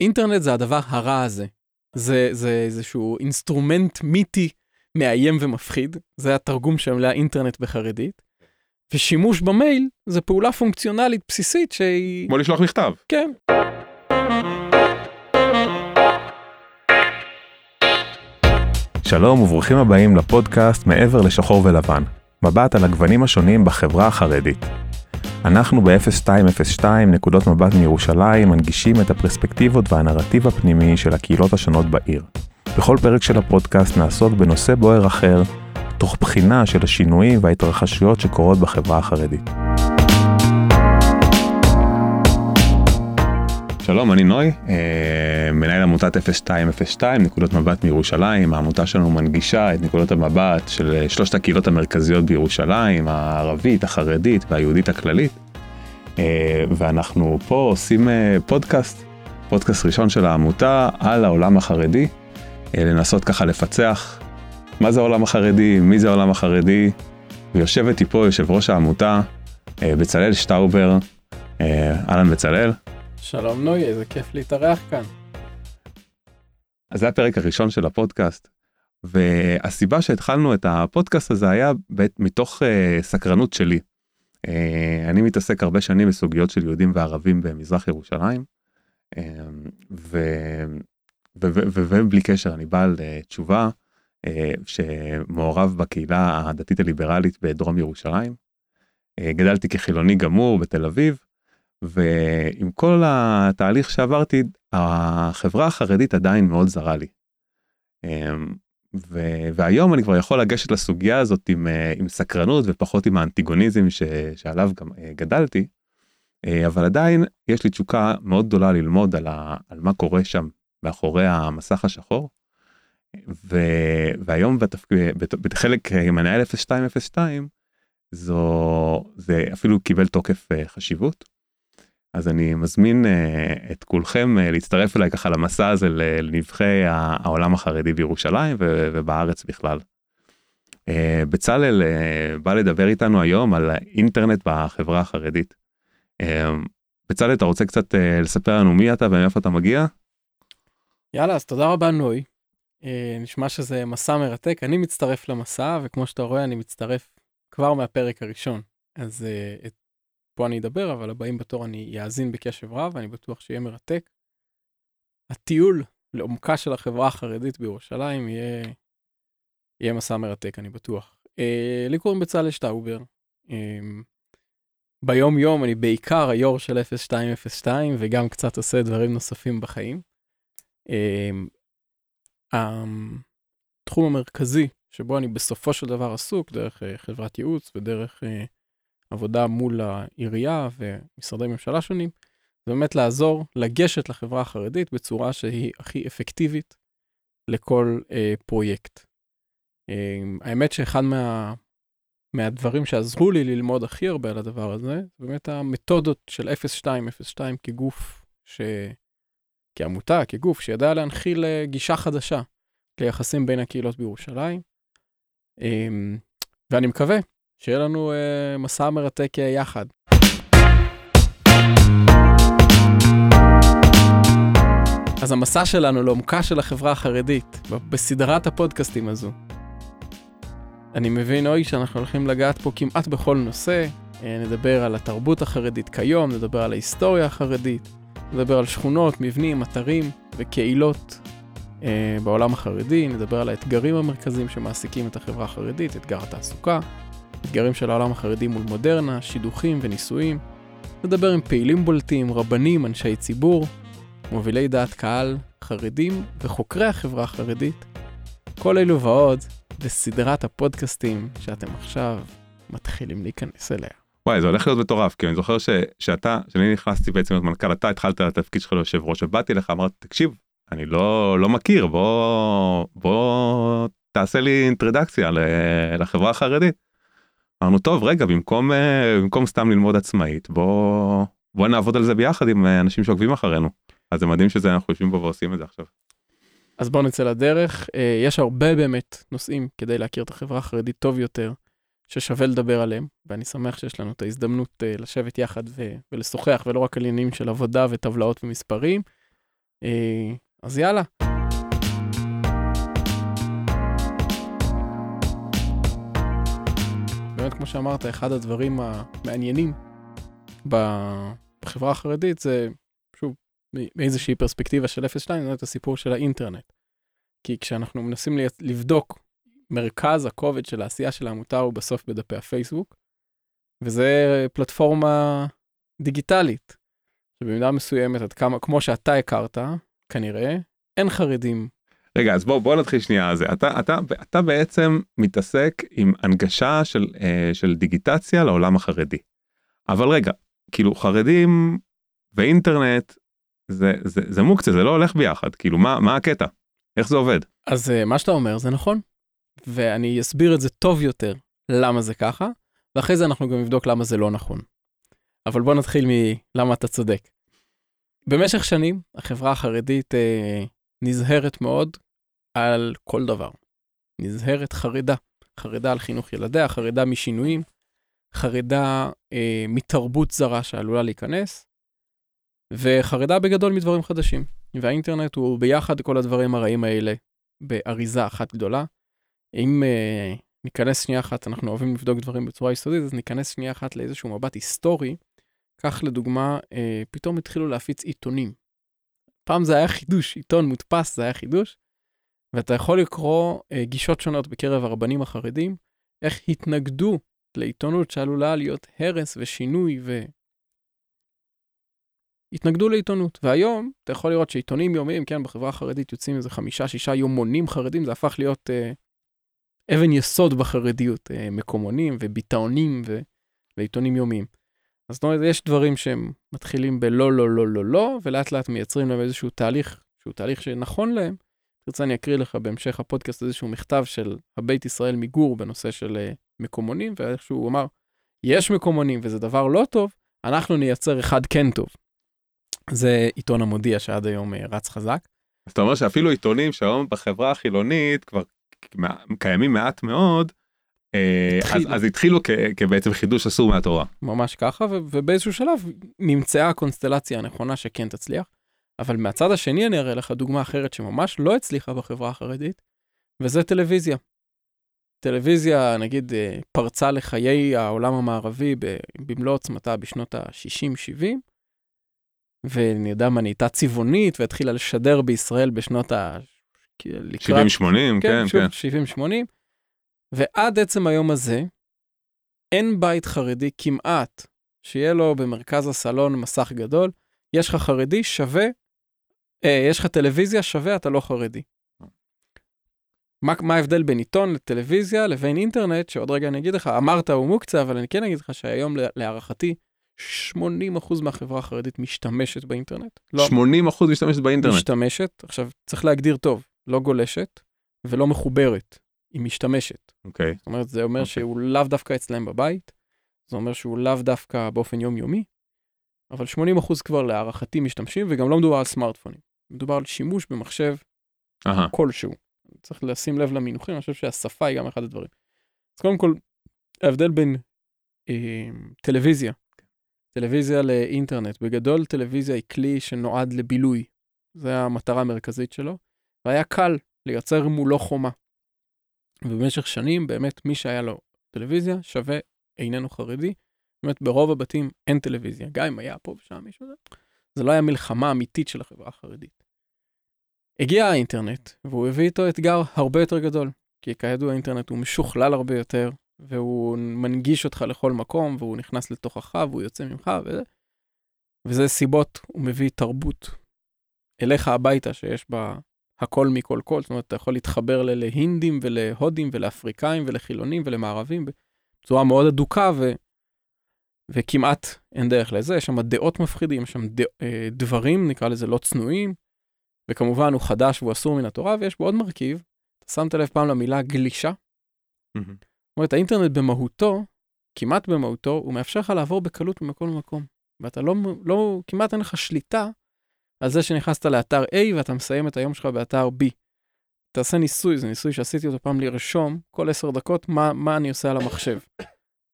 אינטרנט זה הדבר הרע הזה. זה, זה איזשהו אינסטרומנט מיתי מאיים ומפחיד, זה התרגום של המילה אינטרנט בחרדית. ושימוש במייל זה פעולה פונקציונלית בסיסית שהיא... כמו לשלוח מכתב. כן. שלום וברוכים הבאים לפודקאסט מעבר לשחור ולבן, מבט על הגוונים השונים בחברה החרדית. אנחנו ב-0202 נקודות מבט מירושלים מנגישים את הפרספקטיבות והנרטיב הפנימי של הקהילות השונות בעיר. בכל פרק של הפודקאסט נעסוק בנושא בוער אחר, תוך בחינה של השינויים וההתרחשויות שקורות בחברה החרדית. שלום, אני נוי, אה, מנהל עמותת 0202, נקודות מבט מירושלים. העמותה שלנו מנגישה את נקודות המבט של שלושת הקהילות המרכזיות בירושלים, הערבית, החרדית והיהודית הכללית. אה, ואנחנו פה עושים אה, פודקאסט, פודקאסט ראשון של העמותה על העולם החרדי, לנסות ככה לפצח מה זה העולם החרדי, מי זה העולם החרדי. ויושב איתי פה יושב ראש העמותה, בצלאל שטאובר. אהלן בצלאל. שלום נוי, איזה כיף להתארח כאן. אז זה הפרק הראשון של הפודקאסט, והסיבה שהתחלנו את הפודקאסט הזה היה מתוך uh, סקרנות שלי. Uh, אני מתעסק הרבה שנים בסוגיות של יהודים וערבים במזרח ירושלים, uh, ובלי קשר אני בעל uh, תשובה uh, שמעורב בקהילה הדתית הליברלית בדרום ירושלים. גדלתי כחילוני גמור בתל אביב, ועם כל התהליך שעברתי, החברה החרדית עדיין מאוד זרה לי. אמ, ו- והיום אני כבר יכול לגשת לסוגיה הזאת עם, אה, עם סקרנות ופחות עם האנטיגוניזם ש- שעליו גם אה, גדלתי, אה, אבל עדיין יש לי תשוקה מאוד גדולה ללמוד על, ה- על מה קורה שם מאחורי המסך השחור. ו- והיום בתפק... בחלק מנהל 0202 זו זה אפילו קיבל תוקף חשיבות. אז אני מזמין uh, את כולכם uh, להצטרף אליי ככה למסע הזה לנבחי העולם החרדי בירושלים ובארץ בכלל. Uh, בצלאל בא לדבר איתנו היום על האינטרנט בחברה החרדית. בצלאל אתה רוצה קצת לספר לנו מי אתה ומאיפה אתה מגיע? יאללה אז תודה רבה נוי. נשמע שזה מסע מרתק אני מצטרף למסע וכמו שאתה רואה אני מצטרף כבר מהפרק הראשון אז את פה אני אדבר, אבל הבאים בתור אני אאזין בקשב רב, ואני בטוח שיהיה מרתק. הטיול לעומקה של החברה החרדית בירושלים יהיה, יהיה מסע מרתק, אני בטוח. אה, לי קוראים בצלאל שטאובר. אה, ביום יום אני בעיקר היו"ר של 0202 וגם קצת עושה דברים נוספים בחיים. אה, התחום המרכזי שבו אני בסופו של דבר עסוק דרך אה, חברת ייעוץ ודרך אה, עבודה מול העירייה ומשרדי ממשלה שונים, זה באמת לעזור לגשת לחברה החרדית בצורה שהיא הכי אפקטיבית לכל אה, פרויקט. אה, האמת שאחד מה, מהדברים שעזרו לי ללמוד הכי הרבה על הדבר הזה, זה באמת המתודות של 0202 כגוף, ש... כעמותה, כגוף, שידע להנחיל אה, גישה חדשה ליחסים בין הקהילות בירושלים. אה, ואני מקווה שיהיה לנו אה, מסע מרתק אה, יחד. אז המסע שלנו לעומקה של החברה החרדית, בסדרת הפודקאסטים הזו. אני מבין, אוי, שאנחנו הולכים לגעת פה כמעט בכל נושא. אה, נדבר על התרבות החרדית כיום, נדבר על ההיסטוריה החרדית, נדבר על שכונות, מבנים, אתרים וקהילות אה, בעולם החרדי, נדבר על האתגרים המרכזיים שמעסיקים את החברה החרדית, אתגר התעסוקה, אתגרים של העולם החרדי מול מודרנה, שידוכים ונישואים. נדבר עם פעילים בולטים, רבנים, אנשי ציבור, מובילי דעת קהל, חרדים וחוקרי החברה החרדית. כל אלו ועוד בסדרת הפודקאסטים שאתם עכשיו מתחילים להיכנס אליה. וואי זה הולך להיות מטורף כי אני זוכר ש, שאתה כשאני נכנסתי בעצם להיות מנכ"ל אתה התחלת את התפקיד שלך ליושב ראש ובאתי לך אמרתי תקשיב אני לא לא מכיר בוא בוא תעשה לי אינטרדקציה לחברה החרדית. אמרנו טוב רגע במקום אה, במקום סתם ללמוד עצמאית בוא בוא נעבוד על זה ביחד עם אה, אנשים שעוקבים אחרינו אז זה מדהים שזה אנחנו יושבים פה ועושים את זה עכשיו. אז בוא נצא לדרך אה, יש הרבה באמת נושאים כדי להכיר את החברה החרדית טוב יותר ששווה לדבר עליהם ואני שמח שיש לנו את ההזדמנות לשבת יחד ו- ולשוחח ולא רק על עניינים של עבודה וטבלאות ומספרים. אז יאללה. באמת, כמו שאמרת, אחד הדברים המעניינים בחברה החרדית זה, שוב, מאיזושהי פרספקטיבה של 0-2, זה את הסיפור של האינטרנט. כי כשאנחנו מנסים לבדוק מרכז הכובד של העשייה של העמותה הוא בסוף בדפי הפייסבוק, וזה פלטפורמה דיגיטלית, שבמידה מסוימת, עד כמה, כמו שאתה הכרת, כנראה, אין חרדים. רגע, אז בוא, בוא נתחיל שנייה על זה. אתה, אתה, אתה בעצם מתעסק עם הנגשה של, אה, של דיגיטציה לעולם החרדי. אבל רגע, כאילו חרדים ואינטרנט זה, זה, זה מוקצה, זה לא הולך ביחד, כאילו מה, מה הקטע? איך זה עובד? אז אה, מה שאתה אומר זה נכון, ואני אסביר את זה טוב יותר למה זה ככה, ואחרי זה אנחנו גם נבדוק למה זה לא נכון. אבל בוא נתחיל מלמה אתה צודק. במשך שנים החברה החרדית אה, נזהרת מאוד על כל דבר. נזהרת חרדה, חרדה על חינוך ילדיה, חרדה משינויים, חרדה אה, מתרבות זרה שעלולה להיכנס, וחרדה בגדול מדברים חדשים. והאינטרנט הוא ביחד כל הדברים הרעים האלה באריזה אחת גדולה. אם אה, ניכנס שנייה אחת, אנחנו אוהבים לבדוק דברים בצורה יסודית, אז ניכנס שנייה אחת לאיזשהו מבט היסטורי. כך לדוגמה, אה, פתאום התחילו להפיץ עיתונים. פעם זה היה חידוש, עיתון מודפס זה היה חידוש, ואתה יכול לקרוא אה, גישות שונות בקרב הרבנים החרדים, איך התנגדו לעיתונות שעלולה להיות הרס ושינוי ו... התנגדו לעיתונות. והיום אתה יכול לראות שעיתונים יומיים, כן, בחברה החרדית יוצאים איזה חמישה, שישה יומונים חרדים, זה הפך להיות אה, אבן יסוד בחרדיות, אה, מקומונים וביטאונים ו... ועיתונים יומיים. אז זאת אומרת, יש דברים שהם מתחילים בלא, לא, לא, לא, לא, ולאט לאט מייצרים להם איזשהו תהליך, שהוא תהליך שנכון להם. תרצה, אני אקריא לך בהמשך הפודקאסט איזשהו מכתב של הבית ישראל מגור בנושא של uh, מקומונים, ואיכשהו הוא אמר, יש מקומונים וזה דבר לא טוב, אנחנו נייצר אחד כן טוב. זה עיתון המודיע שעד היום uh, רץ חזק. אז אתה אומר שאפילו עיתונים שהיום בחברה החילונית כבר קיימים מעט מאוד, אה, אז, אז התחילו כ, כבעצם חידוש אסור מהתורה. ממש ככה, ו, ובאיזשהו שלב נמצאה הקונסטלציה הנכונה שכן תצליח. אבל מהצד השני אני אראה לך דוגמה אחרת שממש לא הצליחה בחברה החרדית, וזה טלוויזיה. טלוויזיה, נגיד, אה, פרצה לחיי העולם המערבי במלוא עוצמתה בשנות ה-60-70, ואני יודע מה, נהייתה צבעונית והתחילה לשדר בישראל בשנות ה... 70-80, כן, כן. כן. 70-80. ועד עצם היום הזה, אין בית חרדי כמעט שיהיה לו במרכז הסלון מסך גדול, יש לך חרדי שווה, אה, יש לך טלוויזיה שווה, אתה לא חרדי. מה, מה ההבדל בין עיתון לטלוויזיה לבין אינטרנט, שעוד רגע אני אגיד לך, אמרת הוא מוקצה, אבל אני כן אגיד לך שהיום להערכתי, 80% מהחברה החרדית משתמשת באינטרנט. לא, 80% משתמשת באינטרנט. משתמשת, עכשיו צריך להגדיר טוב, לא גולשת ולא מחוברת. היא משתמשת. אוקיי. Okay. זאת אומרת, זה אומר okay. אוקיי. שהוא לאו דווקא אצלם בבית, זה אומר שהוא לאו דווקא באופן יומיומי, אבל 80% כבר להערכתי משתמשים, וגם לא מדובר על סמארטפונים. מדובר על שימוש במחשב uh-huh. כלשהו. צריך לשים לב למינוחים, אני חושב שהשפה היא גם אחד הדברים. אז קודם כל, ההבדל בין אה, טלוויזיה, טלוויזיה לאינטרנט, בגדול טלוויזיה היא כלי שנועד לבילוי. זו המטרה המרכזית שלו, והיה קל לייצר מולו חומה. ובמשך שנים באמת מי שהיה לו טלוויזיה שווה איננו חרדי. באמת ברוב הבתים אין טלוויזיה, גם אם היה פה ושם מישהו, זה לא היה מלחמה אמיתית של החברה החרדית. הגיע האינטרנט והוא הביא איתו אתגר הרבה יותר גדול, כי כידוע האינטרנט הוא משוכלל הרבה יותר, והוא מנגיש אותך לכל מקום, והוא נכנס לתוכך והוא יוצא ממך, וזה, וזה סיבות, הוא מביא תרבות אליך הביתה שיש בה הכל מכל כל, זאת אומרת, אתה יכול להתחבר להינדים ולהודים ולאפריקאים ולחילונים ולמערבים בצורה מאוד אדוקה. וכמעט אין דרך לזה, יש שם דעות מפחידים, יש שם ד... אה, דברים, נקרא לזה לא צנועים, וכמובן הוא חדש והוא אסור מן התורה, ויש בו עוד מרכיב, אתה שמת לב פעם למילה גלישה? זאת אומרת, האינטרנט במהותו, כמעט במהותו, הוא מאפשר לך לעבור בקלות ממקום למקום, ואתה לא, לא, כמעט אין לך שליטה על זה שנכנסת לאתר A ואתה מסיים את היום שלך באתר B. תעשה ניסוי, זה ניסוי שעשיתי אותו פעם לרשום כל עשר דקות מה, מה אני עושה על המחשב.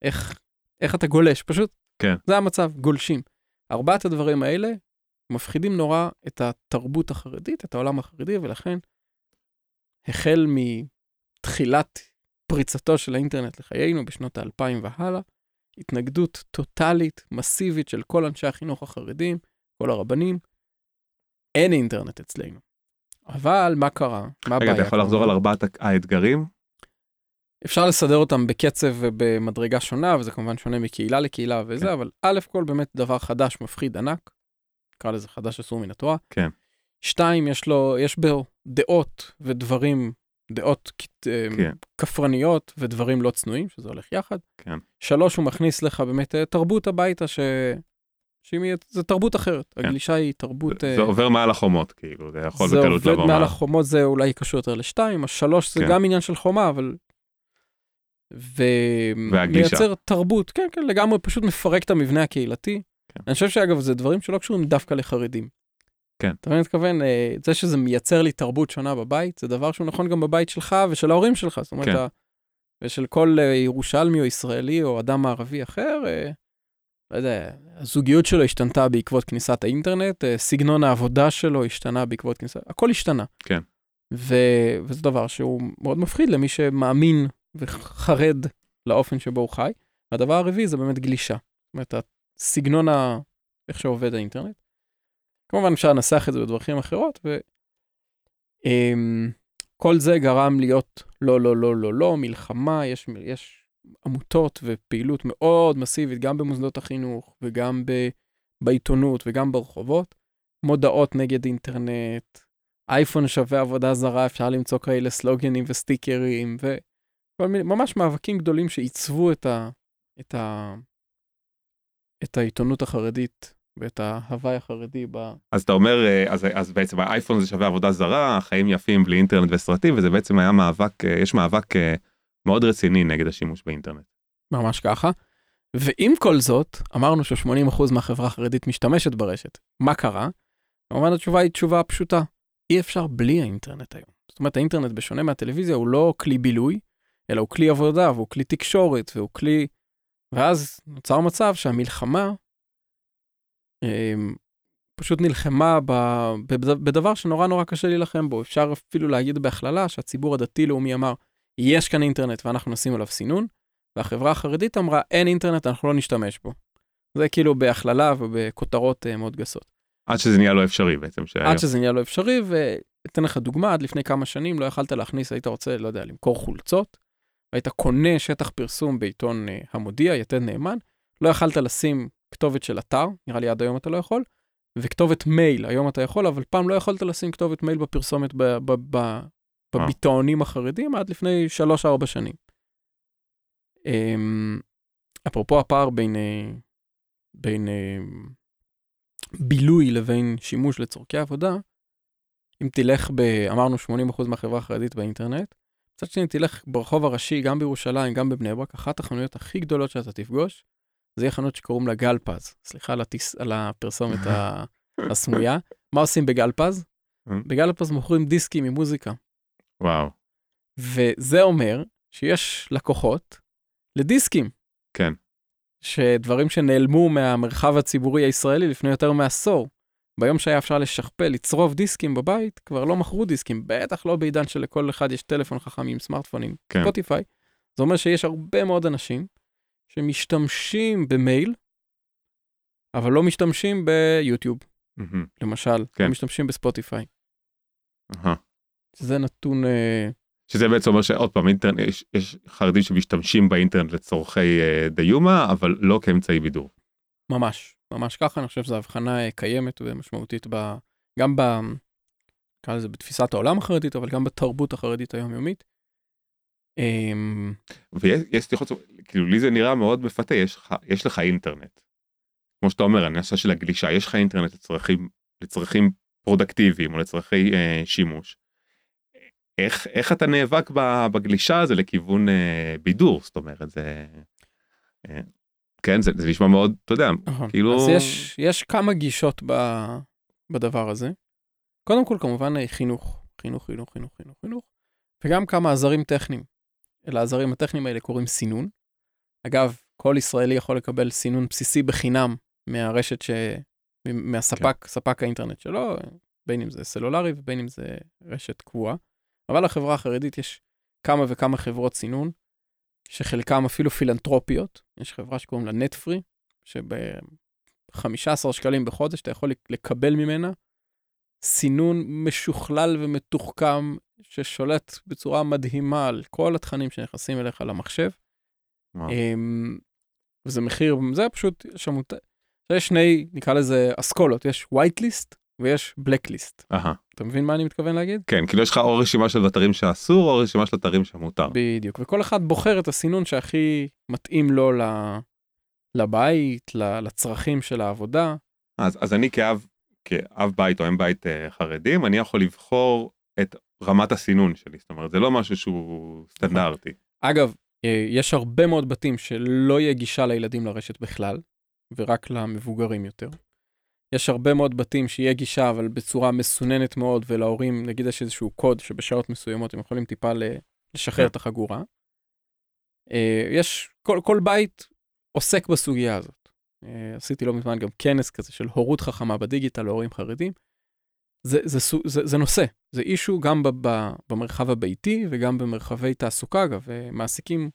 איך, איך אתה גולש, פשוט כן. זה המצב, גולשים. ארבעת הדברים האלה מפחידים נורא את התרבות החרדית, את העולם החרדי, ולכן החל מתחילת פריצתו של האינטרנט לחיינו בשנות האלפיים והלאה, התנגדות טוטאלית, מסיבית של כל אנשי החינוך החרדים, כל הרבנים. אין אינטרנט אצלנו. אבל מה קרה? מה רגע, אתה יכול לחזור על ארבעת האתגרים? אפשר לסדר אותם בקצב ובמדרגה שונה, וזה כמובן שונה מקהילה לקהילה וזה, כן. אבל א' כל באמת דבר חדש, מפחיד, ענק. נקרא לזה חדש אסור מן התורה. כן. שתיים, יש לו, יש בו דעות ודברים, דעות אה, כן. כפרניות ודברים לא צנועים, שזה הולך יחד. כן. שלוש, הוא מכניס לך באמת אה, תרבות הביתה, ש... שהיא, זה תרבות אחרת. כן. הגלישה היא תרבות... אה, זה עובר מעל החומות, כאילו, זה יכול זה בקלות עובד לבוא מעל מעל. החומות, זה אולי קשור יותר לשתיים, השלוש זה כן. גם עניין של חומה, אבל... ומייצר תרבות, כן, כן, לגמרי, פשוט מפרק את המבנה הקהילתי. כן. אני חושב שאגב, זה דברים שלא קשורים דווקא לחרדים. כן. אתה מבין, מתכוון, אה, זה שזה מייצר לי תרבות שונה בבית, זה דבר שהוא נכון גם בבית שלך ושל ההורים שלך, זאת אומרת, כן. ושל כל אה, ירושלמי או ישראלי או אדם מערבי אחר, אה, לא יודע, הזוגיות שלו השתנתה בעקבות כניסת האינטרנט, סגנון העבודה שלו השתנה בעקבות כניסת, הכל השתנה. כן. ו... וזה דבר שהוא מאוד מפחיד למי שמאמין וחרד לאופן שבו הוא חי. והדבר הרביעי זה באמת גלישה. זאת אומרת, הסגנון ה... איך שעובד האינטרנט. כמובן אפשר לנסח את זה בדרכים אחרות, וכל זה גרם להיות לא, לא, לא, לא, לא, מלחמה, יש, יש עמותות ופעילות מאוד מסיבית, גם במוסדות החינוך וגם ב... בעיתונות וגם ברחובות, מודעות נגד אינטרנט, אייפון שווה עבודה זרה, אפשר למצוא כאלה סלוגנים וסטיקרים, וכל מיני, ממש מאבקים גדולים שעיצבו את, ה, את, ה, את העיתונות החרדית ואת ההוואי החרדי ב... אז אתה אומר, אה, אז, אז בעצם האייפון זה שווה עבודה זרה, חיים יפים בלי אינטרנט וסרטים, וזה בעצם היה מאבק, אה, יש מאבק אה, מאוד רציני נגד השימוש באינטרנט. ממש ככה. ועם כל זאת, אמרנו ש-80% מהחברה החרדית משתמשת ברשת. מה קרה? כמובן התשובה היא תשובה פשוטה. אי אפשר בלי האינטרנט היום. זאת אומרת, האינטרנט, בשונה מהטלוויזיה, הוא לא כלי בילוי, אלא הוא כלי עבודה, והוא כלי תקשורת, והוא כלי... ואז נוצר מצב שהמלחמה אה, פשוט נלחמה ב... בד- בדבר שנורא נורא קשה להילחם בו. אפשר אפילו להגיד בהכללה שהציבור הדתי-לאומי אמר, יש כאן אינטרנט ואנחנו נשים עליו סינון, והחברה החרדית אמרה, אין אינטרנט, אנחנו לא נשתמש בו. זה כאילו בהכללה ובכותרות אה, מאוד גסות. עד שזה נהיה לא אפשרי בעצם. שהיום- עד שזה נהיה לא אפשרי, ואתן לך דוגמה, עד לפני כמה שנים לא יכלת להכניס, היית רוצה, לא יודע, למכור חולצות, והיית קונה שטח פרסום בעיתון אה, המודיע, יתד נאמן, לא יכלת לשים כתובת של אתר, נראה לי עד היום אתה לא יכול, וכתובת מייל, היום אתה יכול, אבל פעם לא יכולת לשים כתובת מייל בפרסומת ב- ב- ב- בביטאונים החרדים עד לפני 3-4 שנים. אמ, אפרופו הפער בין, אה, בין אה, בילוי לבין שימוש לצורכי עבודה, אם תלך ב... אמרנו 80% מהחברה החרדית באינטרנט, מצד שני תלך ברחוב הראשי, גם בירושלים, גם בבני ברק, אחת החנויות הכי גדולות שאתה תפגוש, זה יהיה חנות שקוראים לה גלפז. סליחה על, הטיס, על הפרסומת הסמויה. מה עושים בגלפז? בגלפז מוכרים דיסקים עם מוזיקה. וואו, וזה אומר שיש לקוחות לדיסקים. כן. שדברים שנעלמו מהמרחב הציבורי הישראלי לפני יותר מעשור. ביום שהיה אפשר לשכפל, לצרוב דיסקים בבית, כבר לא מכרו דיסקים, בטח לא בעידן שלכל אחד יש טלפון חכם עם סמארטפונים, כן. ספוטיפיי. זה אומר שיש הרבה מאוד אנשים שמשתמשים במייל, אבל לא משתמשים ביוטיוב, מהמם, למשל, כן. לא משתמשים בספוטיפיי. אהה. זה נתון... אה, שזה בעצם אומר שעוד פעם אינטרנט יש, יש חרדים שמשתמשים באינטרנט לצורכי אה, דיומה אבל לא כאמצעי בידור. ממש, ממש ככה, אני חושב שזו הבחנה אה, קיימת ומשמעותית ב... גם ב... נקרא לזה בתפיסת העולם החרדית, אבל גם בתרבות החרדית היומיומית. אמ, ויש סליחות כאילו לי זה נראה מאוד מפתה יש יש לך אינטרנט. כמו שאתה אומר הנושא של הגלישה יש לך אינטרנט לצרכים לצרכים פרודקטיביים או לצרכי אה, שימוש. איך איך אתה נאבק בגלישה הזה לכיוון אה, בידור זאת אומרת זה. אה, כן זה, זה נשמע מאוד אתה יודע נכון. כאילו- אז יש, יש כמה גישות ב, בדבר הזה. קודם כל, כמובן, חינוך. חינוך, חינוך, חינוך, חינוך, חינוך. וגם כמה עזרים טכניים. אל העזרים הטכניים האלה קוראים סינון. אגב, כל ישראלי יכול לקבל סינון בסיסי בחינם מהרשת ש... מהספק, כן. ספק האינטרנט שלו, בין אם זה סלולרי ובין אם זה רשת קבועה. אבל לחברה החרדית יש כמה וכמה חברות סינון, שחלקם אפילו פילנטרופיות. יש חברה שקוראים לה נטפרי, שב-15 שקלים בחודש אתה יכול לקבל ממנה סינון משוכלל ומתוחכם, ששולט בצורה מדהימה על כל התכנים שנכנסים אליך למחשב. וואו. אמ, וזה מחיר, זה פשוט, יש שני, נקרא לזה אסכולות, יש white list ויש blacklist. Aha. אתה מבין מה אני מתכוון להגיד? כן, כאילו יש לך או רשימה של אתרים שאסור או רשימה של אתרים שמותר. בדיוק, וכל אחד בוחר את הסינון שהכי מתאים לו לבית, לצרכים של העבודה. אז, אז אני כאב, כאב בית או אם בית אה, חרדים, אני יכול לבחור את רמת הסינון שלי, זאת אומרת זה לא משהו שהוא סטנדרטי. אגב, אה, יש הרבה מאוד בתים שלא יהיה גישה לילדים לרשת בכלל, ורק למבוגרים יותר. יש הרבה מאוד בתים שיהיה גישה, אבל בצורה מסוננת מאוד, ולהורים, נגיד יש איזשהו קוד שבשעות מסוימות הם יכולים טיפה לשחרר את החגורה. אה, יש, כל, כל בית עוסק בסוגיה הזאת. אה, עשיתי לא מזמן גם כנס כזה של הורות חכמה בדיגיטל להורים חרדים. זה, זה, זה, זה, זה נושא, זה אישו גם ב, ב, במרחב הביתי וגם במרחבי תעסוקה, אגב, מעסיקים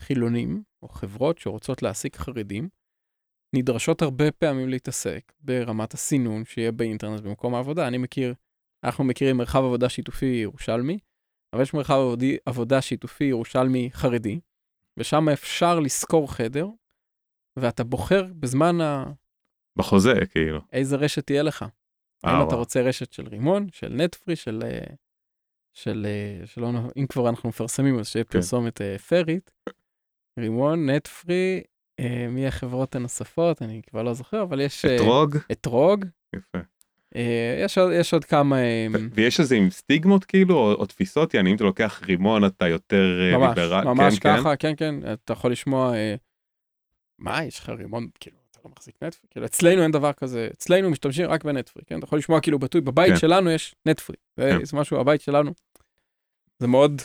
חילונים או חברות שרוצות להעסיק חרדים, נדרשות הרבה פעמים להתעסק ברמת הסינון שיהיה באינטרנט במקום העבודה. אני מכיר, אנחנו מכירים מרחב עבודה שיתופי ירושלמי, אבל יש מרחב עבודי, עבודה שיתופי ירושלמי חרדי, ושם אפשר לשכור חדר, ואתה בוחר בזמן ה... בחוזה, כאילו. איזה רשת תהיה לך. אם אתה רוצה רשת של רימון, של נטפרי, של... אה, של... אה, שלא... אם כבר אנחנו מפרסמים, אז שיהיה כן. פרסומת אה, פרית. רימון, נטפרי, מי החברות הנוספות? אני כבר לא זוכר, אבל יש... אתרוג? אתרוג. יפה. יש עוד, יש עוד כמה... ויש איזה עם סטיגמות כאילו, או, או תפיסות, יעני אם אתה לוקח רימון אתה יותר ממש, ליברל. ממש כן, ככה, כן. כן, כן, אתה יכול לשמוע, מה, יש לך רימון, כאילו, לא מחזיק נטפרי, כאילו אצלנו אין דבר כזה, אצלנו משתמשים רק בנטפרי, כן? אתה יכול לשמוע כאילו ביטוי, בבית כן. שלנו יש נטפרי, זה כן. משהו, הבית שלנו, זה מאוד,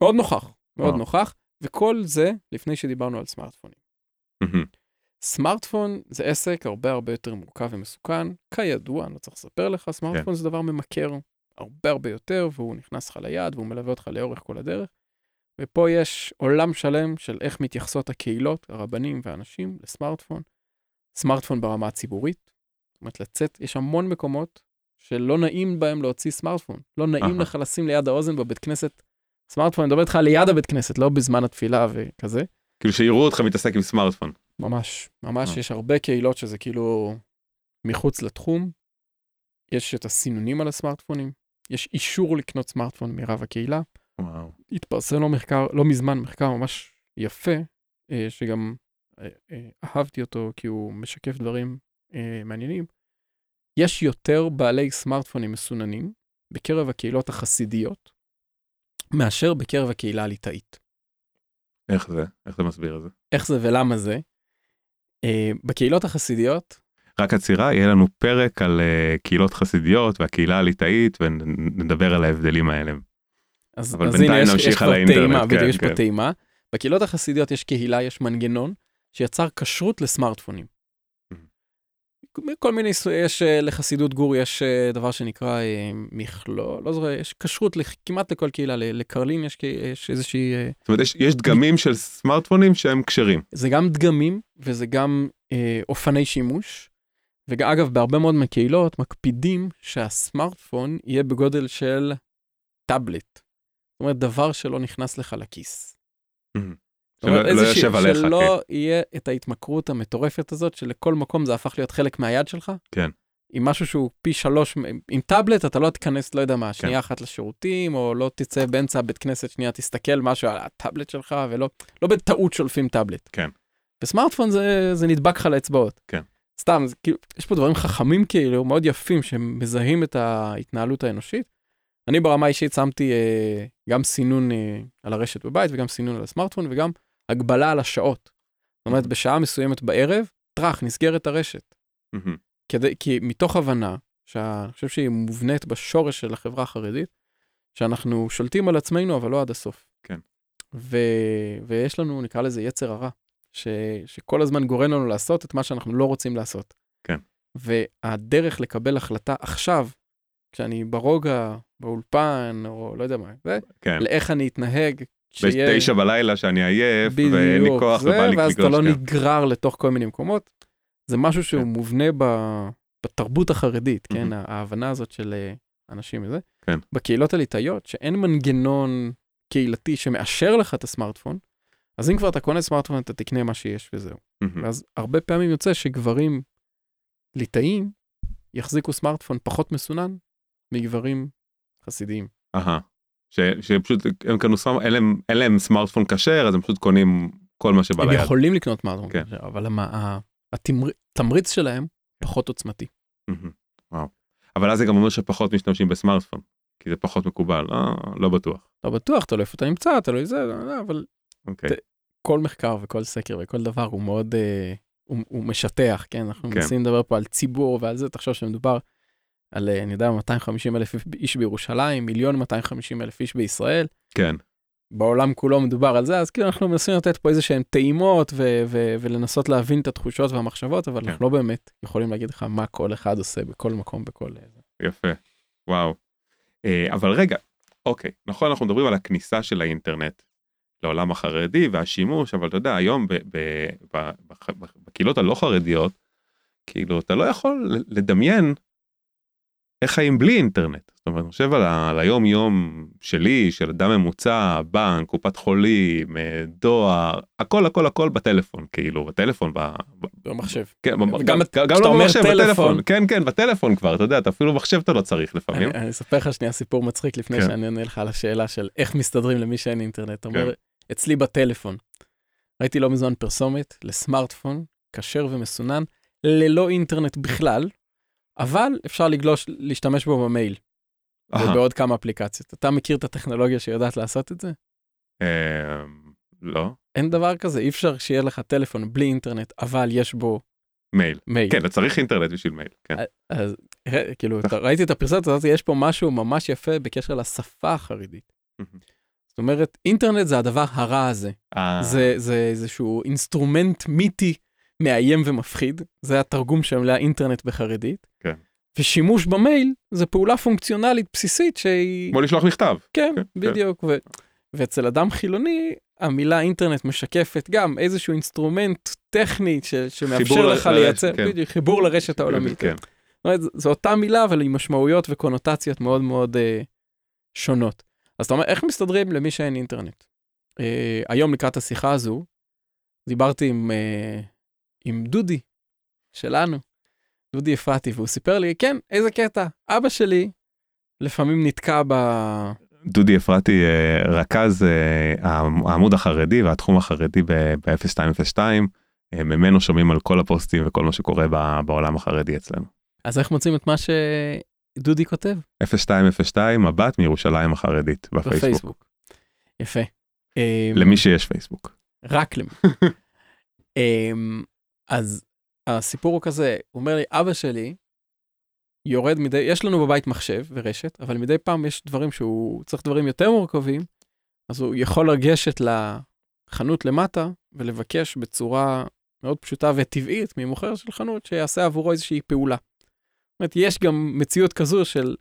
מאוד נוכח, מאוד נוכח, וכל זה לפני שדיברנו על סמארטפונים. סמארטפון זה עסק הרבה הרבה יותר מורכב ומסוכן, כידוע, אני לא צריך לספר לך, סמארטפון כן. זה דבר ממכר הרבה הרבה יותר, והוא נכנס לך ליד והוא מלווה אותך לאורך כל הדרך. ופה יש עולם שלם של איך מתייחסות הקהילות, הרבנים והאנשים לסמארטפון. סמארטפון ברמה הציבורית. זאת אומרת, לצאת, יש המון מקומות שלא נעים בהם להוציא סמארטפון. לא נעים לך לשים ליד האוזן בבית כנסת סמארטפון, אני מדבר איתך ליד הבית כנסת, לא בזמן התפילה וכזה. כאילו שיראו אותך מתעסק עם סמארטפון. ממש, ממש, אה. יש הרבה קהילות שזה כאילו מחוץ לתחום. יש את הסינונים על הסמארטפונים, יש אישור לקנות סמארטפון מרב הקהילה. וואו. התפרסם לו מחקר, לא מזמן, מחקר ממש יפה, אה, שגם אה, אה, אהבתי אותו כי הוא משקף דברים מעניינים. יש יותר בעלי סמארטפונים מסוננים בקרב הקהילות החסידיות מאשר בקרב הקהילה הליטאית. איך זה? איך זה מסביר את זה? איך זה ולמה זה? בקהילות החסידיות... רק עצירה, יהיה לנו פרק על קהילות חסידיות והקהילה הליטאית ונדבר על ההבדלים האלה. אז, אבל אז בינתיים נמשיך על האינטרנט. בדיוק, יש פה כן. טעימה. בקהילות החסידיות יש קהילה, יש מנגנון שיצר כשרות לסמארטפונים. כל מיני, יש אה, לחסידות גור, יש אה, דבר שנקרא אה, מכלול, לא זוכר, יש כשרות כמעט לכל קהילה, לקרלין יש, יש איזושהי... זאת אומרת, יש, יש דגמים של סמארטפונים שהם כשרים. זה גם דגמים וזה גם אה, אופני שימוש. ואגב, בהרבה מאוד מקהילות מקפידים שהסמארטפון יהיה בגודל של טאבלט. זאת אומרת, דבר שלא נכנס לך לכיס. Mm-hmm. שלא לא יושב עליך. שלא כן. יהיה את ההתמכרות המטורפת הזאת, שלכל מקום זה הפך להיות חלק מהיד שלך. כן. עם משהו שהוא פי שלוש, עם טאבלט אתה לא תיכנס, לא יודע מה, שנייה כן. אחת לשירותים, או לא תצא באמצע בית כנסת שנייה, תסתכל משהו על הטאבלט שלך, ולא לא בטעות שולפים טאבלט. כן. בסמארטפון זה, זה נדבק לך לאצבעות. כן. סתם, זה, כאילו, יש פה דברים חכמים כאילו, מאוד יפים, שמזהים את ההתנהלות האנושית. אני ברמה האישית שמתי אה, גם סינון אה, על הרשת בבית, וגם סינון על הסמארטפון, וגם הגבלה על השעות. זאת אומרת, בשעה מסוימת בערב, טראח, נסגרת הרשת. כדי, כי מתוך הבנה, שאני חושב שהיא מובנית בשורש של החברה החרדית, שאנחנו שולטים על עצמנו, אבל לא עד הסוף. כן. ו... ויש לנו, נקרא לזה יצר הרע, ש... שכל הזמן גורם לנו לעשות את מה שאנחנו לא רוצים לעשות. כן. והדרך לקבל החלטה עכשיו, כשאני ברוגע, באולפן, או לא יודע מה, זה, כן. לאיך אני אתנהג, בתשע בלילה שאני עייף, ואין לי כוח זה, ובא לי ואז אתה לא כן. נגרר לתוך כל מיני מקומות. זה משהו שהוא כן. מובנה ב, בתרבות החרדית, כן? מהמם. ההבנה הזאת של אה, אנשים וזה. כן. בקהילות הליטאיות, שאין מנגנון קהילתי שמאשר לך את הסמארטפון, אז אם כבר אתה קונה סמארטפון, אתה תקנה מה שיש וזהו. מהמם. ואז הרבה פעמים יוצא שגברים ליטאים יחזיקו סמארטפון פחות מסונן מגברים חסידיים. אהה. ש- שפשוט הם קנו סמארטפון, אין להם- אין להם סמארטפון כשר, אז הם פשוט קונים כל מה שבא הם ליד. יכולים לקנות סמארטפון, כן. כשר, אבל המ- ה- התמר- התמריץ שלהם פחות עוצמתי. וואו. אבל אז זה גם אומר שפחות משתמשים בסמארטפון, כי זה פחות מקובל, אה, לא בטוח. לא בטוח, תלוי איפה אתה נמצא, תלוי זה, לא, לא, אבל אוקיי. ת- כל מחקר וכל סקר וכל דבר הוא מאוד, אה, הוא, הוא משטח, כן? אנחנו כן. מנסים לדבר פה על ציבור ועל זה, תחשוב שמדובר על, אה, אני יודע, 250 אלף איש בירושלים, מיליון 250 אלף איש בישראל. כן. בעולם כולו מדובר על זה, אז כאילו אנחנו מנסים לתת פה איזה שהן טעימות ו- ו- ולנסות להבין את התחושות והמחשבות, אבל כן. אנחנו לא באמת יכולים להגיד לך מה כל אחד עושה בכל מקום, בכל... אה, יפה, וואו. אה, אבל רגע, אוקיי, נכון אנחנו מדברים על הכניסה של האינטרנט לעולם החרדי והשימוש, אבל אתה יודע, היום ב- ב- ב- בקהילות הלא חרדיות, כאילו אתה לא יכול לדמיין איך חיים בלי אינטרנט. זאת אומרת, אני חושב על, ה- על היום יום שלי, של אדם ממוצע, בנק, קופת חולים, אה, דואר, הכל הכל הכל בטלפון, כאילו, בטלפון, ב, במחשב. כן, גם- גם, גם לא אומר במחשב, טלפון. בטלפון, כן כן בטלפון כבר, אתה יודע, אתה אפילו מחשב אתה לא צריך לפעמים. אני אני אספר לך שנייה סיפור מצחיק לפני כן. שאני אענה לך על השאלה של איך מסתדרים למי שאין אינטרנט. אתה אומר, כן. אצלי בטלפון, ראיתי לא מזמן פרסומת לסמארטפון כשר ומסונן, ללא אינטרנט בכלל, אבל אפשר לגלוש, להשתמש בו במייל. ובעוד כמה אפליקציות. אתה מכיר את הטכנולוגיה שיודעת לעשות את זה? אה, לא, אין דבר כזה, אי אפשר שיהיה לך טלפון בלי אינטרנט, אבל יש בו מייל. מייל. כן, אתה צריך אינטרנט בשביל מייל. כן. אז ר- כאילו, ראיתי את הפרסומת הזאת, יש פה משהו ממש יפה בקשר לשפה החרדית. זאת אומרת, אינטרנט זה הדבר הרע הזה. אה, זה, זה איזשהו אינסטרומנט מיתי מאיים ומפחיד, זה התרגום של המילה אינטרנט בחרדית. כן. ושימוש במייל זה פעולה פונקציונלית בסיסית שהיא... כמו לשלוח מכתב. כן, כן, בדיוק. ו... ואצל אדם חילוני, המילה אינטרנט משקפת גם איזשהו אינסטרומנט טכני ש... שמאפשר לך ל- לייצר, לרשת, כן. בדיוק, חיבור לרשת העולמית. כן. זאת אומרת, זו אותה מילה, אבל עם משמעויות וקונוטציות מאוד מאוד אה, שונות. אז אתה אומר, איך מסתדרים למי שאין אינטרנט? אה, היום לקראת השיחה הזו, דיברתי עם, אה, עם דודי שלנו, דודי אפרתי, והוא סיפר לי, כן, איזה קטע, אבא שלי לפעמים נתקע ב... דודי אפרתי אה, רכז אה, העמוד החרדי והתחום החרדי ב-0202, אה, ממנו שומעים על כל הפוסטים וכל מה שקורה בעולם החרדי אצלנו. אז איך מוצאים את מה שדודי כותב? 0202 מבט מירושלים החרדית בפייסבוק. בפייסבוק. יפה. למי שיש פייסבוק. רק למי. אז הסיפור הוא כזה, הוא אומר לי, אבא שלי יורד מדי, יש לנו בבית מחשב ורשת, אבל מדי פעם יש דברים שהוא צריך דברים יותר מורכבים, אז הוא יכול לגשת לחנות למטה ולבקש בצורה מאוד פשוטה וטבעית ממוכר של חנות שיעשה עבורו איזושהי פעולה. זאת אומרת, יש גם מציאות כזו של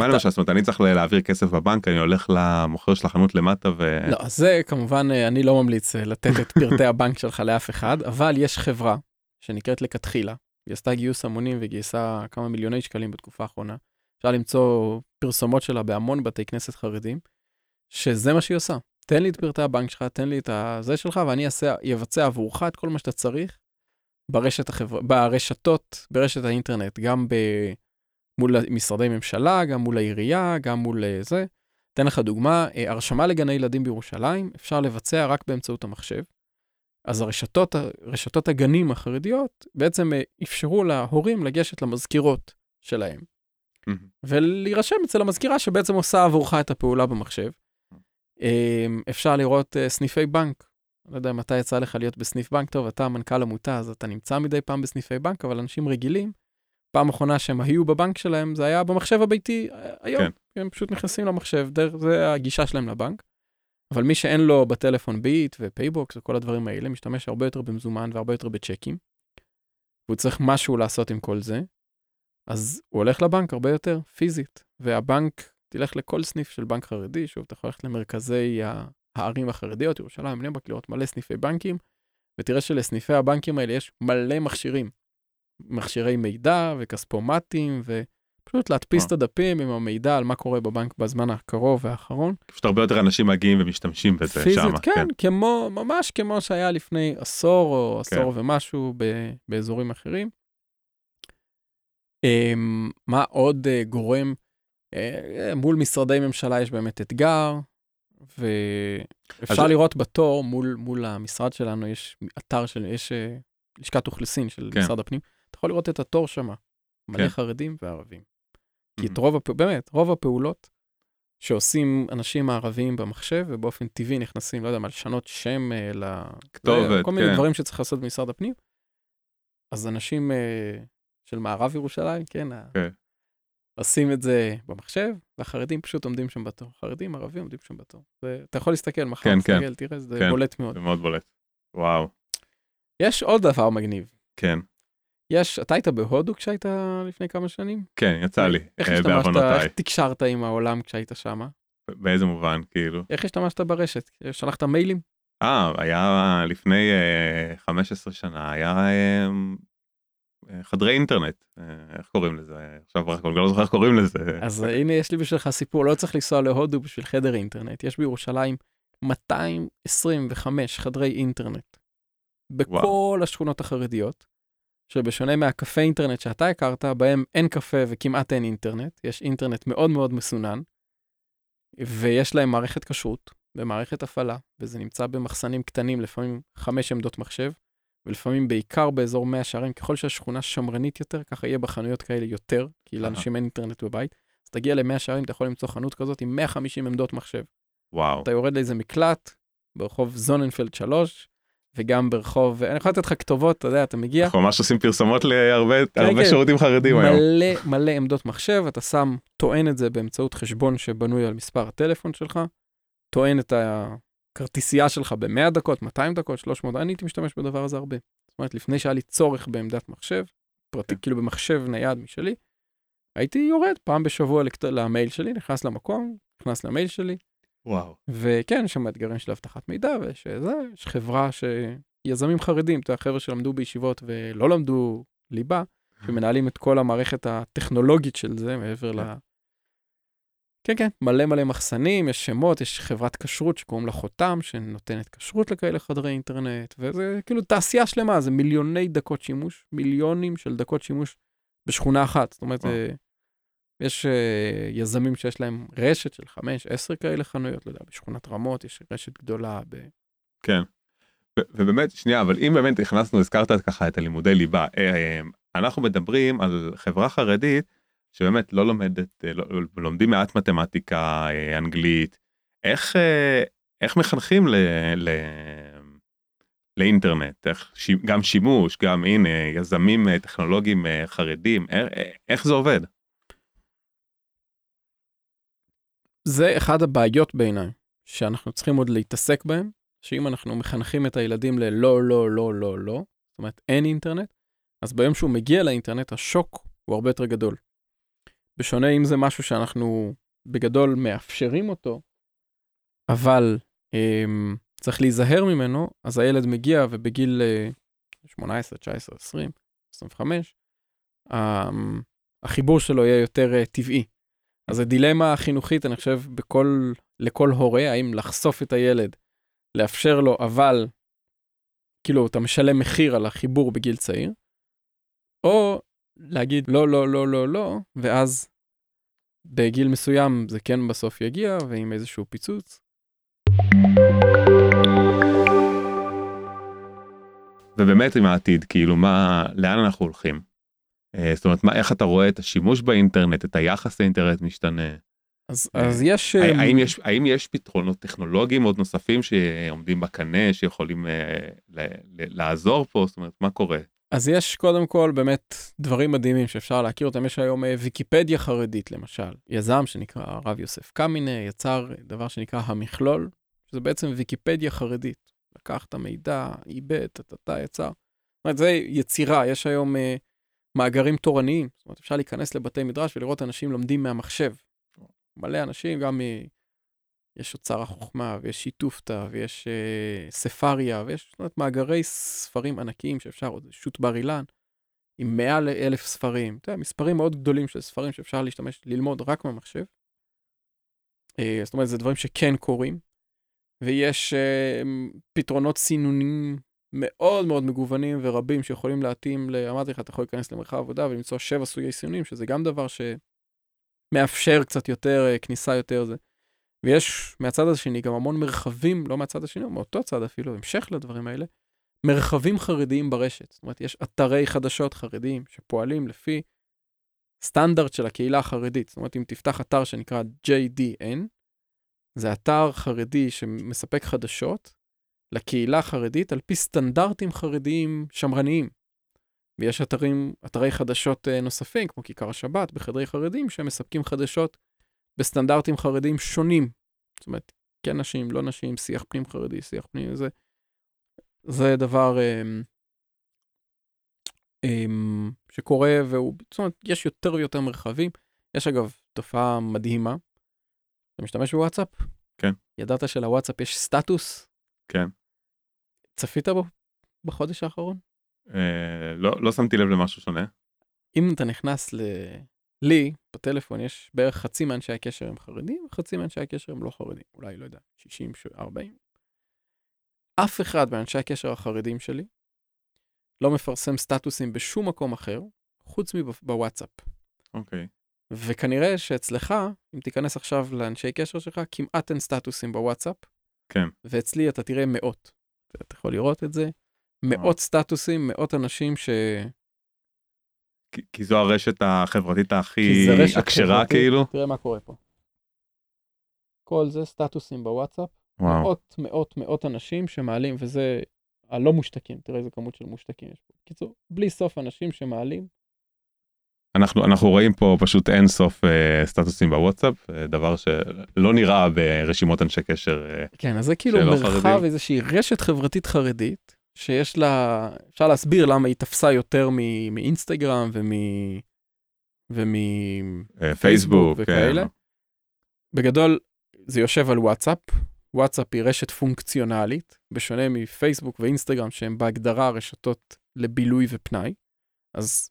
מה למשל, זאת אומרת, אני צריך להעביר כסף בבנק, אני הולך למוכר של החנות למטה ו... לא, זה כמובן, אה, אני לא ממליץ אה, לתת את פרטי הבנק שלך לאף אחד, אבל יש חברה שנקראת לכתחילה, היא עשתה גיוס המונים וגייסה כמה מיליוני שקלים בתקופה האחרונה. אפשר למצוא פרסומות שלה בהמון בתי כנסת חרדים, שזה מה שהיא עושה. תן לי את פרטי הבנק שלך, תן לי את הזה שלך, ואני אעשה, אבצע עבורך את כל מה שאתה צריך ברשת החבר... ברשתות, ברשת האינטרנט, גם ב... מול משרדי ממשלה, גם מול העירייה, גם מול אה, זה. אתן לך דוגמה, אה, הרשמה לגני ילדים בירושלים אפשר לבצע רק באמצעות המחשב. אז הרשתות, רשתות הגנים החרדיות בעצם אה, אפשרו להורים לגשת למזכירות שלהם מהמם. ולהירשם אצל המזכירה שבעצם עושה עבורך את הפעולה במחשב. אה, אפשר לראות סניפי בנק. לא יודע מתי יצא לך להיות בסניף בנק, טוב, אתה מנכ"ל עמותה, אז אתה נמצא מדי פעם בסניפי בנק, אבל אנשים רגילים, פעם אחרונה שהם היו בבנק שלהם, זה היה במחשב הביתי אה, היום. כן. הם פשוט נכנסים למחשב, דרך זה הגישה שלהם לבנק. אבל מי שאין לו בטלפון ביט ופייבוקס וכל הדברים האלה, משתמש הרבה יותר במזומן והרבה יותר בצ'קים. והוא צריך משהו לעשות עם כל זה, אז הוא הולך לבנק הרבה יותר פיזית, והבנק, תלך לכל סניף של בנק חרדי, שוב, אתה יכול ללכת למרכזי הערים החרדיות, ירושלים, בני ברק, לראות מלא סניפי בנקים, ותראה שלסניפי הבנקים האלה יש מלא מכשירים. מכשירי מידע וכספומטים, ופשוט להדפיס את הדפים עם המידע על מה קורה בבנק בזמן הקרוב והאחרון. פשוט הרבה יותר אנשים מגיעים ומשתמשים בזה שם. פיזית, כן, כן, כמו, ממש כמו שהיה לפני עשור או עשור כן. ומשהו ב, באזורים אחרים. אמ, מה עוד אה, גורם? אה, מול משרדי ממשלה יש באמת אתגר, ואפשר אז... לראות בתור, מול, מול המשרד שלנו, יש אתר של, יש אה, לשכת אוכלוסין של כן. משרד הפנים, יכול לראות את התור שם, מלא כן. חרדים וערבים. כי את רוב, הפ... באמת, רוב הפעולות שעושים אנשים הערבים במחשב, ובאופן טבעי נכנסים, לא יודע מה, לשנות שם ל... כתובת, כל כן. מיני דברים שצריך לעשות במשרד הפנים. אז אנשים של מערב ירושלים, כן, כן. עושים את זה במחשב, והחרדים פשוט עומדים שם בתור. חרדים, ערבים עומדים שם בתור. אתה יכול להסתכל מחר, כן, תסתכל, כן. תראה, זה כן, בולט מאוד. זה מאוד בולט. וואו. יש עוד דבר מגניב. כן. יש, אתה היית בהודו כשהיית לפני כמה שנים? כן, יצא לי, איך אה, השתמשת, איך תקשרת עם העולם כשהיית שם? באיזה מובן, כאילו? איך השתמשת ברשת? שלחת מיילים? אה, היה לפני 15 אה, שנה, היה אה, חדרי אינטרנט, איך קוראים לזה? עכשיו רק לא זוכר איך קוראים לזה. אז הנה יש לי בשבילך סיפור, לא צריך לנסוע להודו בשביל חדר אינטרנט. יש בירושלים 225 חדרי אינטרנט בכל וואו. השכונות החרדיות, שבשונה מהקפה אינטרנט שאתה הכרת, בהם אין קפה וכמעט אין אינטרנט, יש אינטרנט מאוד מאוד מסונן, ויש להם מערכת כשרות ומערכת הפעלה, וזה נמצא במחסנים קטנים, לפעמים חמש עמדות מחשב, ולפעמים בעיקר באזור מאה שערים, ככל שהשכונה שמרנית יותר, ככה יהיה בחנויות כאלה יותר, כי לאנשים אין אינטרנט בבית. אז תגיע למאה שערים, אתה יכול למצוא חנות כזאת עם 150 עמדות מחשב. וואו. אתה יורד לאיזה מקלט, ברחוב זוננפלד 3, וגם ברחוב, אני יכול לתת לך כתובות, אתה יודע, אתה מגיע. אנחנו ממש עושים פרסומות להרבה כן, הרבה כן. שירותים חרדים מלא, היום. מלא מלא עמדות מחשב, אתה שם, טוען את זה באמצעות חשבון שבנוי על מספר הטלפון שלך, טוען את ה... כרטיסייה שלך ב-100 דקות, 200 דקות, 300, אני הייתי משתמש בדבר הזה הרבה. זאת אומרת, לפני שהיה לי צורך בעמדת מחשב, פרטי, כאילו במחשב נייד משלי, הייתי יורד פעם בשבוע. למייל שלי, נכנס למקום, נכנס למייל שלי. וואו. וכן, יש שם אתגרים של אבטחת מידע, ויש זה, יש חברה שיזמים חרדים, אתה יודע, חבר'ה שלמדו בישיבות ולא למדו ליבה, שמנהלים את כל המערכת הטכנולוגית של זה, מעבר ל... כן. כן, כן, מלא מלא מחסנים, יש שמות, יש חברת כשרות שקוראים לה חותם, שנותנת כשרות לכאלה חדרי אינטרנט, וזה כאילו תעשייה שלמה, זה מיליוני דקות שימוש, מיליונים של דקות שימוש בשכונה אחת. זאת אומרת, אה, יש אה, יזמים שיש להם רשת של חמש, עשר כאלה חנויות, לא יודע, בשכונת רמות יש רשת גדולה ב... כן. ובאמת, שנייה, אבל אם באמת הכנסנו, הזכרת ככה את הלימודי ליבה, אה, אנחנו מדברים על חברה חרדית, שבאמת לא לומדת, אה, לא, לומדים מעט מתמטיקה, אה, אנגלית, איך, אה, איך מחנכים ל, ל, לאינטרנט, איך, גם שימוש, גם הנה, יזמים טכנולוגיים חרדים, איך, איך זה עובד? זה אחד הבעיות בעיניי, שאנחנו צריכים עוד להתעסק בהם, שאם אנחנו מחנכים את הילדים ללא, לא, לא, לא, לא, זאת אומרת אין אינטרנט, אז ביום שהוא מגיע לאינטרנט השוק הוא הרבה יותר גדול. בשונה אם זה משהו שאנחנו בגדול מאפשרים אותו, אבל um, צריך להיזהר ממנו, אז הילד מגיע ובגיל uh, 18, 19, 20, 25, um, החיבור שלו יהיה יותר uh, טבעי. אז הדילמה החינוכית, אני חושב, בכל, לכל הורה, האם לחשוף את הילד, לאפשר לו, אבל כאילו אתה משלם מחיר על החיבור בגיל צעיר, או להגיד לא, לא, לא, לא, לא, ואז בגיל מסוים זה כן בסוף יגיע, ועם איזשהו פיצוץ. ובאמת עם העתיד, כאילו מה, לאן אנחנו הולכים? אה, זאת אומרת, מה, איך אתה רואה את השימוש באינטרנט, את היחס לאינטרנט משתנה? אז, אה, אז יש... האם, האם יש... האם יש פתרונות טכנולוגיים עוד נוספים שעומדים בקנה, שיכולים אה, ל, ל, לעזור פה? זאת אומרת, מה קורה? אז יש קודם כל באמת דברים מדהימים שאפשר להכיר אותם. יש היום אה, ויקיפדיה חרדית למשל. יזם שנקרא הרב יוסף קמינה יצר דבר שנקרא המכלול, שזה בעצם ויקיפדיה חרדית. לקח את המידע, עיבד, טטטה, יצר. אומרת, זה יצירה, יש היום uh, מאגרים תורניים, זאת אומרת, אפשר להיכנס לבתי מדרש ולראות אנשים לומדים מהמחשב. מלא אנשים, גם מ... יש אוצר החוכמה, ויש שיתופתא, ויש uh, ספריה, ויש זאת אומרת, מאגרי ספרים ענקיים שאפשר, עוד שו"ת בר אילן, עם מעל אלף ספרים. אתה יודע, מספרים מאוד גדולים של ספרים שאפשר להשתמש, ללמוד רק מהמחשב. Uh, זאת אומרת, זה דברים שכן קורים. ויש uh, פתרונות סינונים מאוד מאוד מגוונים ורבים שיכולים להתאים. אמרתי לך, אתה יכול להיכנס למרחב עבודה ולמצוא שבע סוגי סינונים, שזה גם דבר שמאפשר קצת יותר, uh, כניסה יותר זה. ויש מהצד השני גם המון מרחבים, לא מהצד השני, מאותו צד אפילו, המשך לדברים האלה, מרחבים חרדיים ברשת. זאת אומרת, יש אתרי חדשות חרדיים שפועלים לפי סטנדרט של הקהילה החרדית. זאת אומרת, אם תפתח אתר שנקרא JDN, זה אתר חרדי שמספק חדשות לקהילה החרדית על פי סטנדרטים חרדיים שמרניים. ויש אתרים, אתרי חדשות אה, נוספים, כמו כיכר השבת, בחדרי חרדים, שמספקים חדשות בסטנדרטים חרדיים שונים. זאת אומרת, כן נשים, לא נשים, שיח פנים חרדי, שיח פנים, זה, זה דבר um, um, שקורה, והוא, זאת אומרת, יש יותר ויותר מרחבים. יש אגב תופעה מדהימה. אתה משתמש בוואטסאפ? כן. ידעת שלוואטסאפ יש סטטוס? כן. צפית בו בחודש האחרון? אה, לא, לא שמתי לב למשהו שונה. אם אתה נכנס ל... לי, בטלפון, יש בערך חצי מאנשי הקשר הם חרדים, וחצי מאנשי הקשר הם לא חרדים. אולי, לא יודע, 60, 40. אף אחד מאנשי הקשר החרדים שלי לא מפרסם סטטוסים בשום מקום אחר, חוץ מבוואטסאפ. אוקיי. וכנראה שאצלך, אם תיכנס עכשיו לאנשי קשר שלך, כמעט אין סטטוסים בוואטסאפ. כן. ואצלי אתה תראה מאות. אתה יכול לראות את זה. מאות סטטוסים, מאות אנשים ש... כי, כי זו הרשת החברתית הכי הכשרה כאילו. תראה מה קורה פה. כל זה סטטוסים בוואטסאפ. וואו. מאות מאות מאות אנשים שמעלים, וזה הלא מושתקים, תראה איזה כמות של מושתקים יש פה. בקיצור, בלי סוף אנשים שמעלים. אנחנו אנחנו רואים פה פשוט אין סוף אה, סטטוסים בוואטסאפ, אה, דבר שלא נראה ברשימות אנשי קשר. אה, כן, אז זה כאילו מרחב, חרדים. איזושהי רשת חברתית חרדית, שיש לה, אפשר להסביר למה היא תפסה יותר מאינסטגרם ומ... ומפייסבוק אה, וכאלה. כן. בגדול, זה יושב על וואטסאפ. וואטסאפ היא רשת פונקציונלית, בשונה מפייסבוק ואינסטגרם שהם בהגדרה רשתות לבילוי ופנאי. אז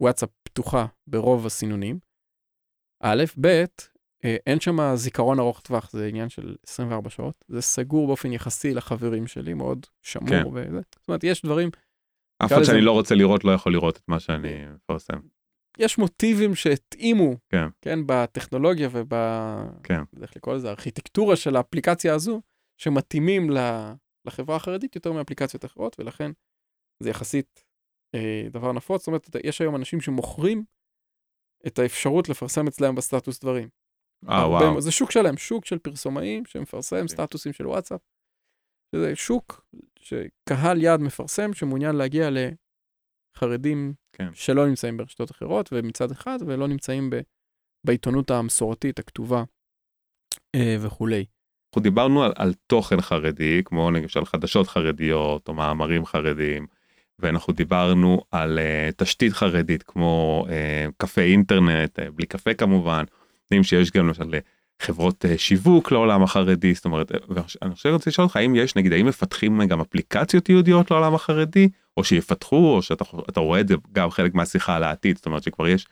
וואטסאפ פתוחה ברוב הסינונים. א', ב', אה, אין שם זיכרון ארוך טווח, זה עניין של 24 שעות. זה סגור באופן יחסי לחברים שלי, מאוד שמור כן. וזה. זאת אומרת, יש דברים... אף אחד שאני לא רוצה לראות לא יכול לראות את מה שאני מפרסם. יש מוטיבים שהתאימו, כן, כן בטכנולוגיה וב... כן. איך לקרוא לזה, הארכיטקטורה של האפליקציה הזו, שמתאימים לחברה החרדית יותר מאפליקציות אחרות, ולכן זה יחסית אה, דבר נפוץ. זאת אומרת, יש היום אנשים שמוכרים את האפשרות לפרסם אצלם בסטטוס דברים. אה, וואו. זה שוק שלם, שוק של פרסומאים שמפרסם okay. סטטוסים של וואטסאפ. זה שוק שקהל יעד מפרסם שמעוניין להגיע לחרדים כן. שלא נמצאים ברשתות אחרות, ומצד אחד, ולא נמצאים ב, בעיתונות המסורתית, הכתובה אה, וכולי. אנחנו דיברנו על, על תוכן חרדי, כמו למשל חדשות חרדיות או מאמרים חרדיים, ואנחנו דיברנו על uh, תשתית חרדית כמו uh, קפה אינטרנט, uh, בלי קפה כמובן, נותנים שיש גם למשל חברות אה, שיווק לעולם החרדי זאת אומרת אני חושב רוצה לשאול אותך האם יש נגיד האם מפתחים גם אפליקציות יהודיות לעולם החרדי או שיפתחו או שאתה רואה את זה גם חלק מהשיחה על העתיד זאת אומרת שכבר יש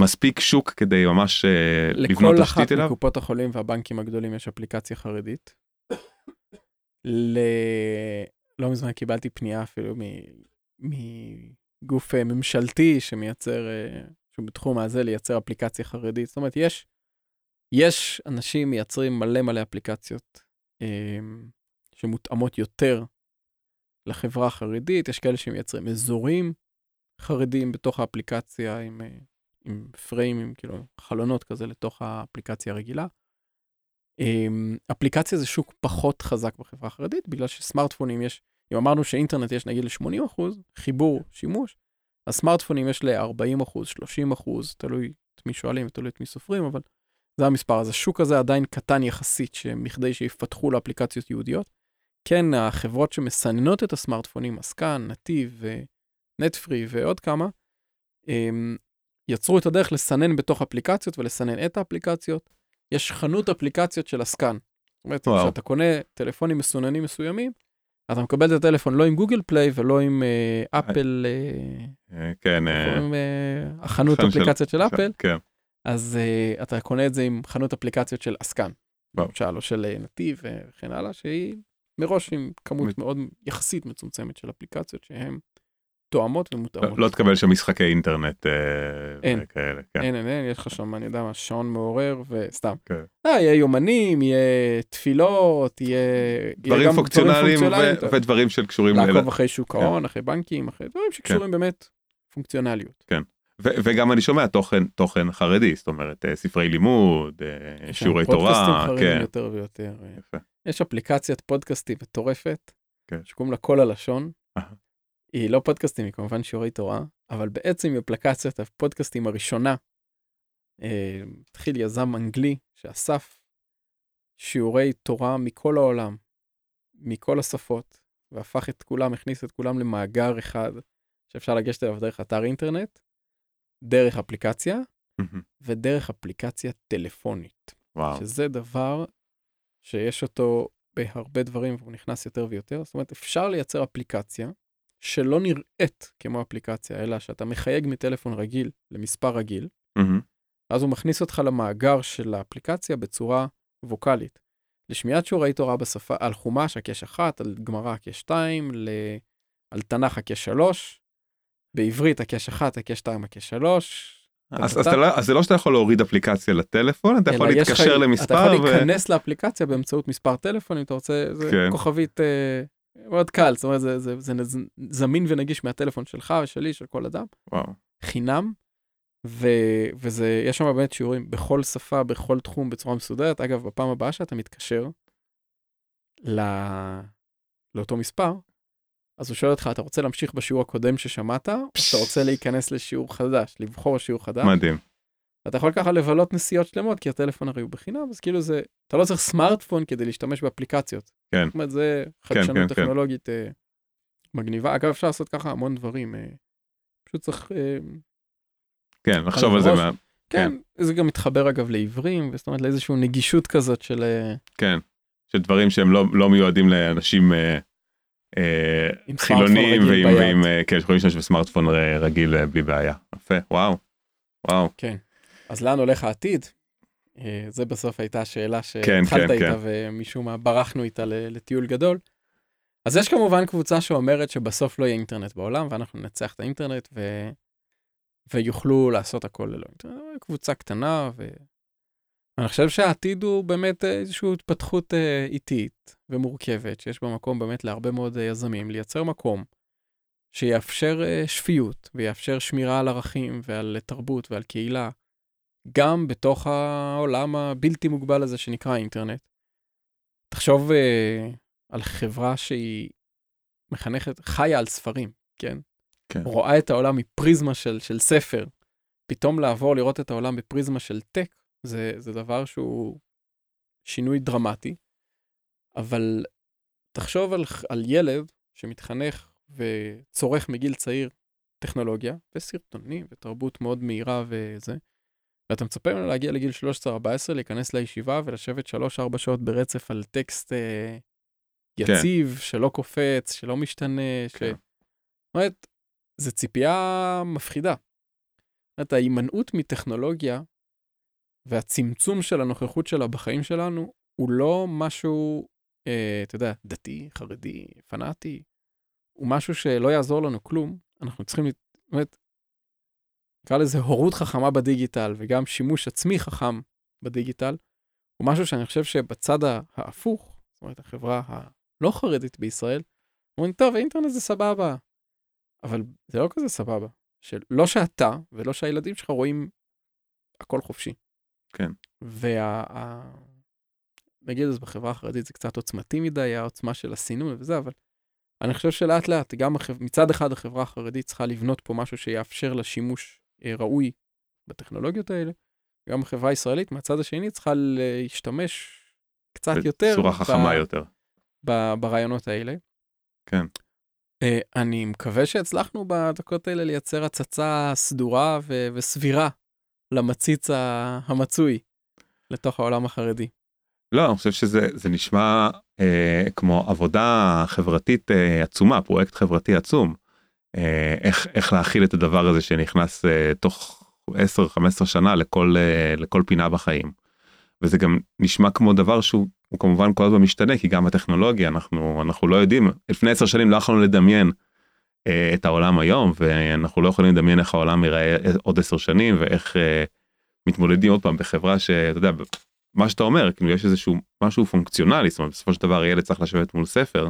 מספיק שוק כדי ממש אה, לבנות תשתית אליו. לכל אחת מקופות החולים והבנקים הגדולים יש אפליקציה חרדית. ל... לא מזמן קיבלתי פנייה אפילו מגוף אה, ממשלתי שמייצר שהוא בתחום הזה לייצר אפליקציה חרדית. זאת אומרת, יש, יש אנשים מייצרים מלא מלא אפליקציות אה, שמותאמות יותר לחברה החרדית, יש כאלה שמייצרים אזורים חרדים בתוך האפליקציה עם, אה, עם פריימים, כאילו חלונות כזה לתוך האפליקציה הרגילה. אה, אפליקציה זה שוק פחות חזק בחברה החרדית, בגלל שסמארטפונים יש, אם אמרנו שאינטרנט יש נגיד ל-80 חיבור, שימוש, הסמארטפונים יש ל-40 אחוז, 30 אחוז, תלוי את מי שואלים ותלוי את מי סופרים, אבל זה המספר. אז השוק הזה עדיין קטן יחסית, שמכדי שיפתחו לאפליקציות יהודיות. כן, החברות שמסננות את הסמארטפונים, עסקן, נתיב, נטפרי ועוד כמה, הם יצרו את הדרך לסנן בתוך אפליקציות ולסנן את האפליקציות. יש חנות אפליקציות של עסקן. זאת אומרת, כשאתה קונה טלפונים מסוננים מסוימים, אתה מקבל את הטלפון לא עם גוגל פליי ולא עם אה, אפל, אה, אה, כן, עם החנות אפליקציות של אפל, כן. אז אתה קונה את זה עם חנות אפליקציות של עסקן, למשל, או של נתיב וכן הלאה, שהיא מראש עם כמות מאוד יחסית מצומצמת של אפליקציות שהן תואמות ומותאמות. לא, לא תקבל שם משחקי אינטרנט אין, כאלה. כן. אין, אין, אין, יש לך שם, אני יודע מה, שעון מעורר וסתם. כן. אה, יהיה יומנים, יהיה תפילות, יהיה... דברים יהיה פונקציונליים ו- ודברים שקשורים... לעקוב אחרי שוק. ההון, כן. אחרי בנקים, אחרי דברים שקשורים כן. באמת פונקציונליות. כן. ו- וגם אני שומע תוכן תוכן חרדי זאת אומרת אה, ספרי לימוד אה, שיעורי תורה פודקאסטים חרדים כן. יותר ויותר יפה. יש אפליקציית פודקאסטים מטורפת כן. שקוראים לה כל הלשון היא לא פודקאסטים, היא כמובן שיעורי תורה, אבל בעצם היא אפליקציית הפודקאסטים הראשונה. אה, התחיל יזם אנגלי שאסף שיעורי תורה מכל העולם, מכל השפות, והפך את כולם, הכניס את כולם למאגר אחד שאפשר לגשת אליו דרך אתר אינטרנט, דרך אפליקציה, ודרך אפליקציה טלפונית. וואו. שזה דבר שיש אותו בהרבה דברים והוא נכנס יותר ויותר. זאת אומרת, אפשר לייצר אפליקציה שלא נראית כמו אפליקציה, אלא שאתה מחייג מטלפון רגיל למספר רגיל, mm-hmm. אז הוא מכניס אותך למאגר של האפליקציה בצורה ווקאלית. לשמיעת שיעורי תורה בשפה, על חומש הקש אחת, על גמרא הקש שתיים, ל... על תנ"ך הקש שלוש, בעברית הקש אחת, הקש שתיים, הקש שלוש. אז, אז, לא, אז זה לא שאתה יכול להוריד אפליקציה לטלפון, אתה יכול להתקשר למספר. אתה יכול ו... להיכנס לאפליקציה באמצעות מספר טלפון, אם אתה רוצה, זה כן. כוכבית אה, מאוד קל, זאת אומרת, זה, זה, זה, זה זמין ונגיש מהטלפון שלך ושלי, של כל אדם. וואו. חינם, ו, וזה, יש שם באמת שיעורים בכל שפה, בכל תחום, בצורה מסודרת. אגב, בפעם הבאה שאתה מתקשר לא, לאותו מספר, אז הוא שואל אותך, אתה רוצה להמשיך בשיעור הקודם ששמעת, או אתה רוצה להיכנס לשיעור חדש, לבחור שיעור חדש? מדהים. אתה יכול ככה לבלות נסיעות שלמות, כי הטלפון הרי הוא בחינם, אז כאילו זה, אתה לא צריך סמארטפון כדי להשתמש באפליקציות. כן. זאת אומרת, זה חדשנות כן, כן, כן. טכנולוגית כן. מגניבה. אגב, אפשר לעשות ככה המון דברים. אה, פשוט צריך... אה, כן, לחשוב על זה. מה... כן, כן, זה גם מתחבר אגב לעיוורים, זאת אומרת לאיזושהי נגישות כזאת של... כן, של דברים שהם לא, לא מיועדים לאנשים אה, אה, חילונים ועם, ועם, כן, שיכולים להשתמש בסמארטפון רגיל בלי בעיה. יפה, וואו, וואו. כן. אז לאן הולך העתיד? אה, זה בסוף הייתה השאלה שהתחלת כן, כן, איתה כן. ומשום מה ברחנו איתה לטיול גדול. אז יש כמובן קבוצה שאומרת שבסוף לא יהיה אינטרנט בעולם ואנחנו ננצח את האינטרנט ו... ויוכלו לעשות הכל ללא אינטרנט. קבוצה קטנה ואני חושב שהעתיד הוא באמת איזושהי התפתחות אה, איטית ומורכבת שיש בה מקום באמת להרבה מאוד יזמים לייצר מקום שיאפשר שפיות ויאפשר שמירה על ערכים ועל תרבות ועל קהילה. גם בתוך העולם הבלתי מוגבל הזה שנקרא אינטרנט. תחשוב uh, על חברה שהיא מחנכת, חיה על ספרים, כן? כן. רואה את העולם מפריזמה של, של ספר. פתאום לעבור לראות את העולם בפריזמה של טק, זה, זה דבר שהוא שינוי דרמטי. אבל תחשוב על, על ילד שמתחנך וצורך מגיל צעיר טכנולוגיה וסרטונים ותרבות מאוד מהירה וזה, ואתה מצפה ממנו להגיע לגיל 13-14, להיכנס לישיבה ולשבת 3-4 שעות ברצף על טקסט אה, כן. יציב, כן. שלא קופץ, שלא משתנה, כן. ש... זאת אומרת, זו ציפייה מפחידה. זאת אומרת, ההימנעות מטכנולוגיה והצמצום של הנוכחות שלה בחיים שלנו, הוא לא משהו, אה, אתה יודע, דתי, חרדי, פנאטי, הוא משהו שלא יעזור לנו כלום. אנחנו צריכים, זאת אומרת, נקרא לזה הורות חכמה בדיגיטל וגם שימוש עצמי חכם בדיגיטל, הוא משהו שאני חושב שבצד ההפוך, זאת אומרת החברה הלא חרדית בישראל, אומרים, טוב, האינטרנט זה סבבה, אבל זה לא כזה סבבה. שלא שאתה ולא שהילדים שלך רואים הכל חופשי. כן. וה... נגיד אז בחברה החרדית זה קצת עוצמתי מדי, העוצמה של הסינון וזה, אבל אני חושב שלאט לאט, גם החב... מצד אחד החברה החרדית צריכה לבנות פה משהו שיאפשר לה שימוש ראוי בטכנולוגיות האלה. גם החברה הישראלית מהצד השני צריכה להשתמש קצת יותר. בצורה חכמה ב... יותר. ב- ברעיונות האלה. כן. אה, אני מקווה שהצלחנו בדקות האלה לייצר הצצה סדורה ו- וסבירה למציץ המצוי לתוך העולם החרדי. לא, אני חושב שזה זה נשמע אה, כמו עבודה חברתית אה, עצומה, פרויקט חברתי עצום. אה, איך, איך להכיל את הדבר הזה שנכנס אה, תוך 10-15 שנה לכל, אה, לכל פינה בחיים. וזה גם נשמע כמו דבר שהוא הוא כמובן כל הזמן משתנה כי גם הטכנולוגיה אנחנו אנחנו לא יודעים לפני 10 שנים לא יכולנו לדמיין אה, את העולם היום ואנחנו לא יכולים לדמיין איך העולם ייראה עוד 10 שנים ואיך אה, מתמודדים עוד פעם בחברה שאתה יודע מה שאתה אומר כאילו יש איזשהו משהו פונקציונלי זאת אומרת בסופו של דבר ילד צריך לשבת מול ספר.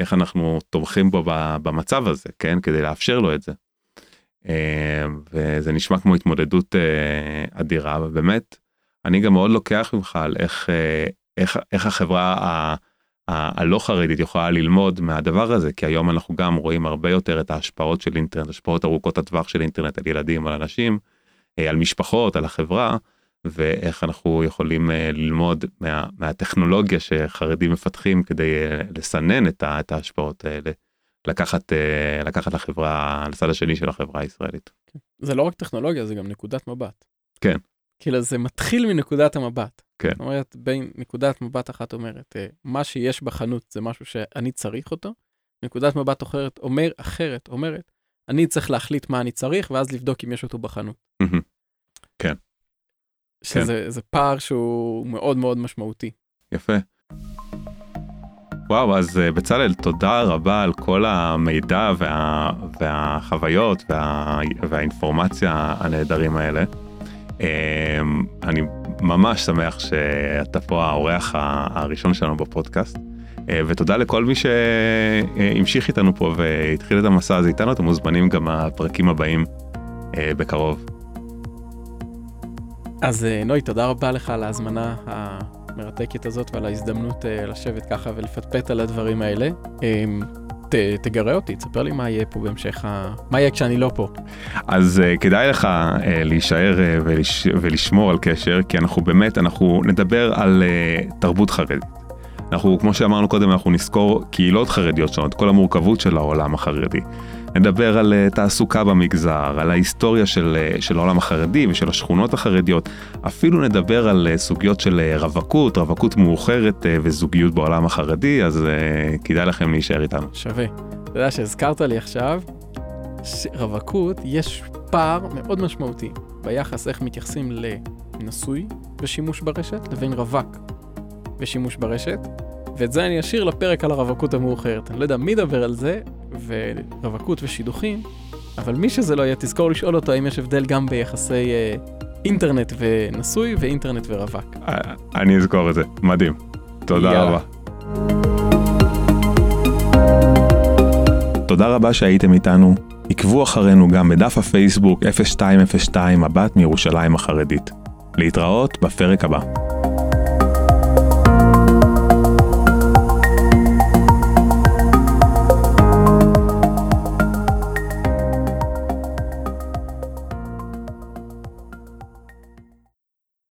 איך אנחנו תומכים בו במצב הזה כן כדי לאפשר לו את זה. אה, וזה נשמע כמו התמודדות אה, אדירה ובאמת אני גם מאוד לוקח ממך על איך אה, איך איך החברה ה, ה, הלא חרדית יכולה ללמוד מהדבר הזה כי היום אנחנו גם רואים הרבה יותר את ההשפעות של אינטרנט השפעות ארוכות הטווח של אינטרנט על ילדים על אנשים על משפחות על החברה ואיך אנחנו יכולים ללמוד מה, מהטכנולוגיה שחרדים מפתחים כדי לסנן את, ה, את ההשפעות האלה. לקחת לקחת לחברה לצד השני של החברה הישראלית. כן. זה לא רק טכנולוגיה זה גם נקודת מבט. כן. כאילו זה מתחיל מנקודת המבט. כן. זאת אומרת בין נקודת מבט אחת אומרת מה שיש בחנות זה משהו שאני צריך אותו. נקודת מבט אחרת אומר אחרת אומרת אני צריך להחליט מה אני צריך ואז לבדוק אם יש אותו בחנות. כן. שזה כן. זה פער שהוא מאוד מאוד משמעותי. יפה. וואו, אז בצלאל, תודה רבה על כל המידע וה, והחוויות וה, והאינפורמציה הנהדרים האלה. אני ממש שמח שאתה פה האורח הראשון שלנו בפודקאסט, ותודה לכל מי שהמשיך איתנו פה והתחיל את המסע הזה איתנו, אתם מוזמנים גם הפרקים הבאים בקרוב. אז נוי, תודה רבה לך על ההזמנה. המרתקת הזאת ועל ההזדמנות uh, לשבת ככה ולפטפט על הדברים האלה. Um, ת, תגרה אותי, תספר לי מה יהיה פה בהמשך, ה... מה יהיה כשאני לא פה. אז uh, כדאי לך uh, להישאר uh, ולש... ולשמור על קשר, כי אנחנו באמת, אנחנו נדבר על uh, תרבות חרדית. אנחנו, כמו שאמרנו קודם, אנחנו נזכור קהילות חרדיות שונות, כל המורכבות של העולם החרדי. נדבר על uh, תעסוקה במגזר, על ההיסטוריה של, uh, של העולם החרדי ושל השכונות החרדיות, אפילו נדבר על uh, סוגיות של רווקות, רווקות מאוחרת וזוגיות בעולם החרדי, אז כדאי לכם להישאר איתנו. שווה. אתה יודע שהזכרת לי עכשיו, רווקות יש פער מאוד משמעותי ביחס איך מתייחסים לנשוי ושימוש ברשת לבין רווק ושימוש ברשת, ואת זה אני אשאיר לפרק על הרווקות המאוחרת. אני לא יודע מי ידבר על זה, ורווקות ושידוכים, אבל מי שזה לא יהיה, תזכור לשאול אותו האם יש הבדל גם ביחסי אה, אינטרנט ונשוי ואינטרנט ורווק. אני אזכור את זה, מדהים. תודה יאללה. רבה. תודה רבה שהייתם איתנו. עקבו אחרינו גם בדף הפייסבוק 0202 מבט מירושלים החרדית. להתראות בפרק הבא.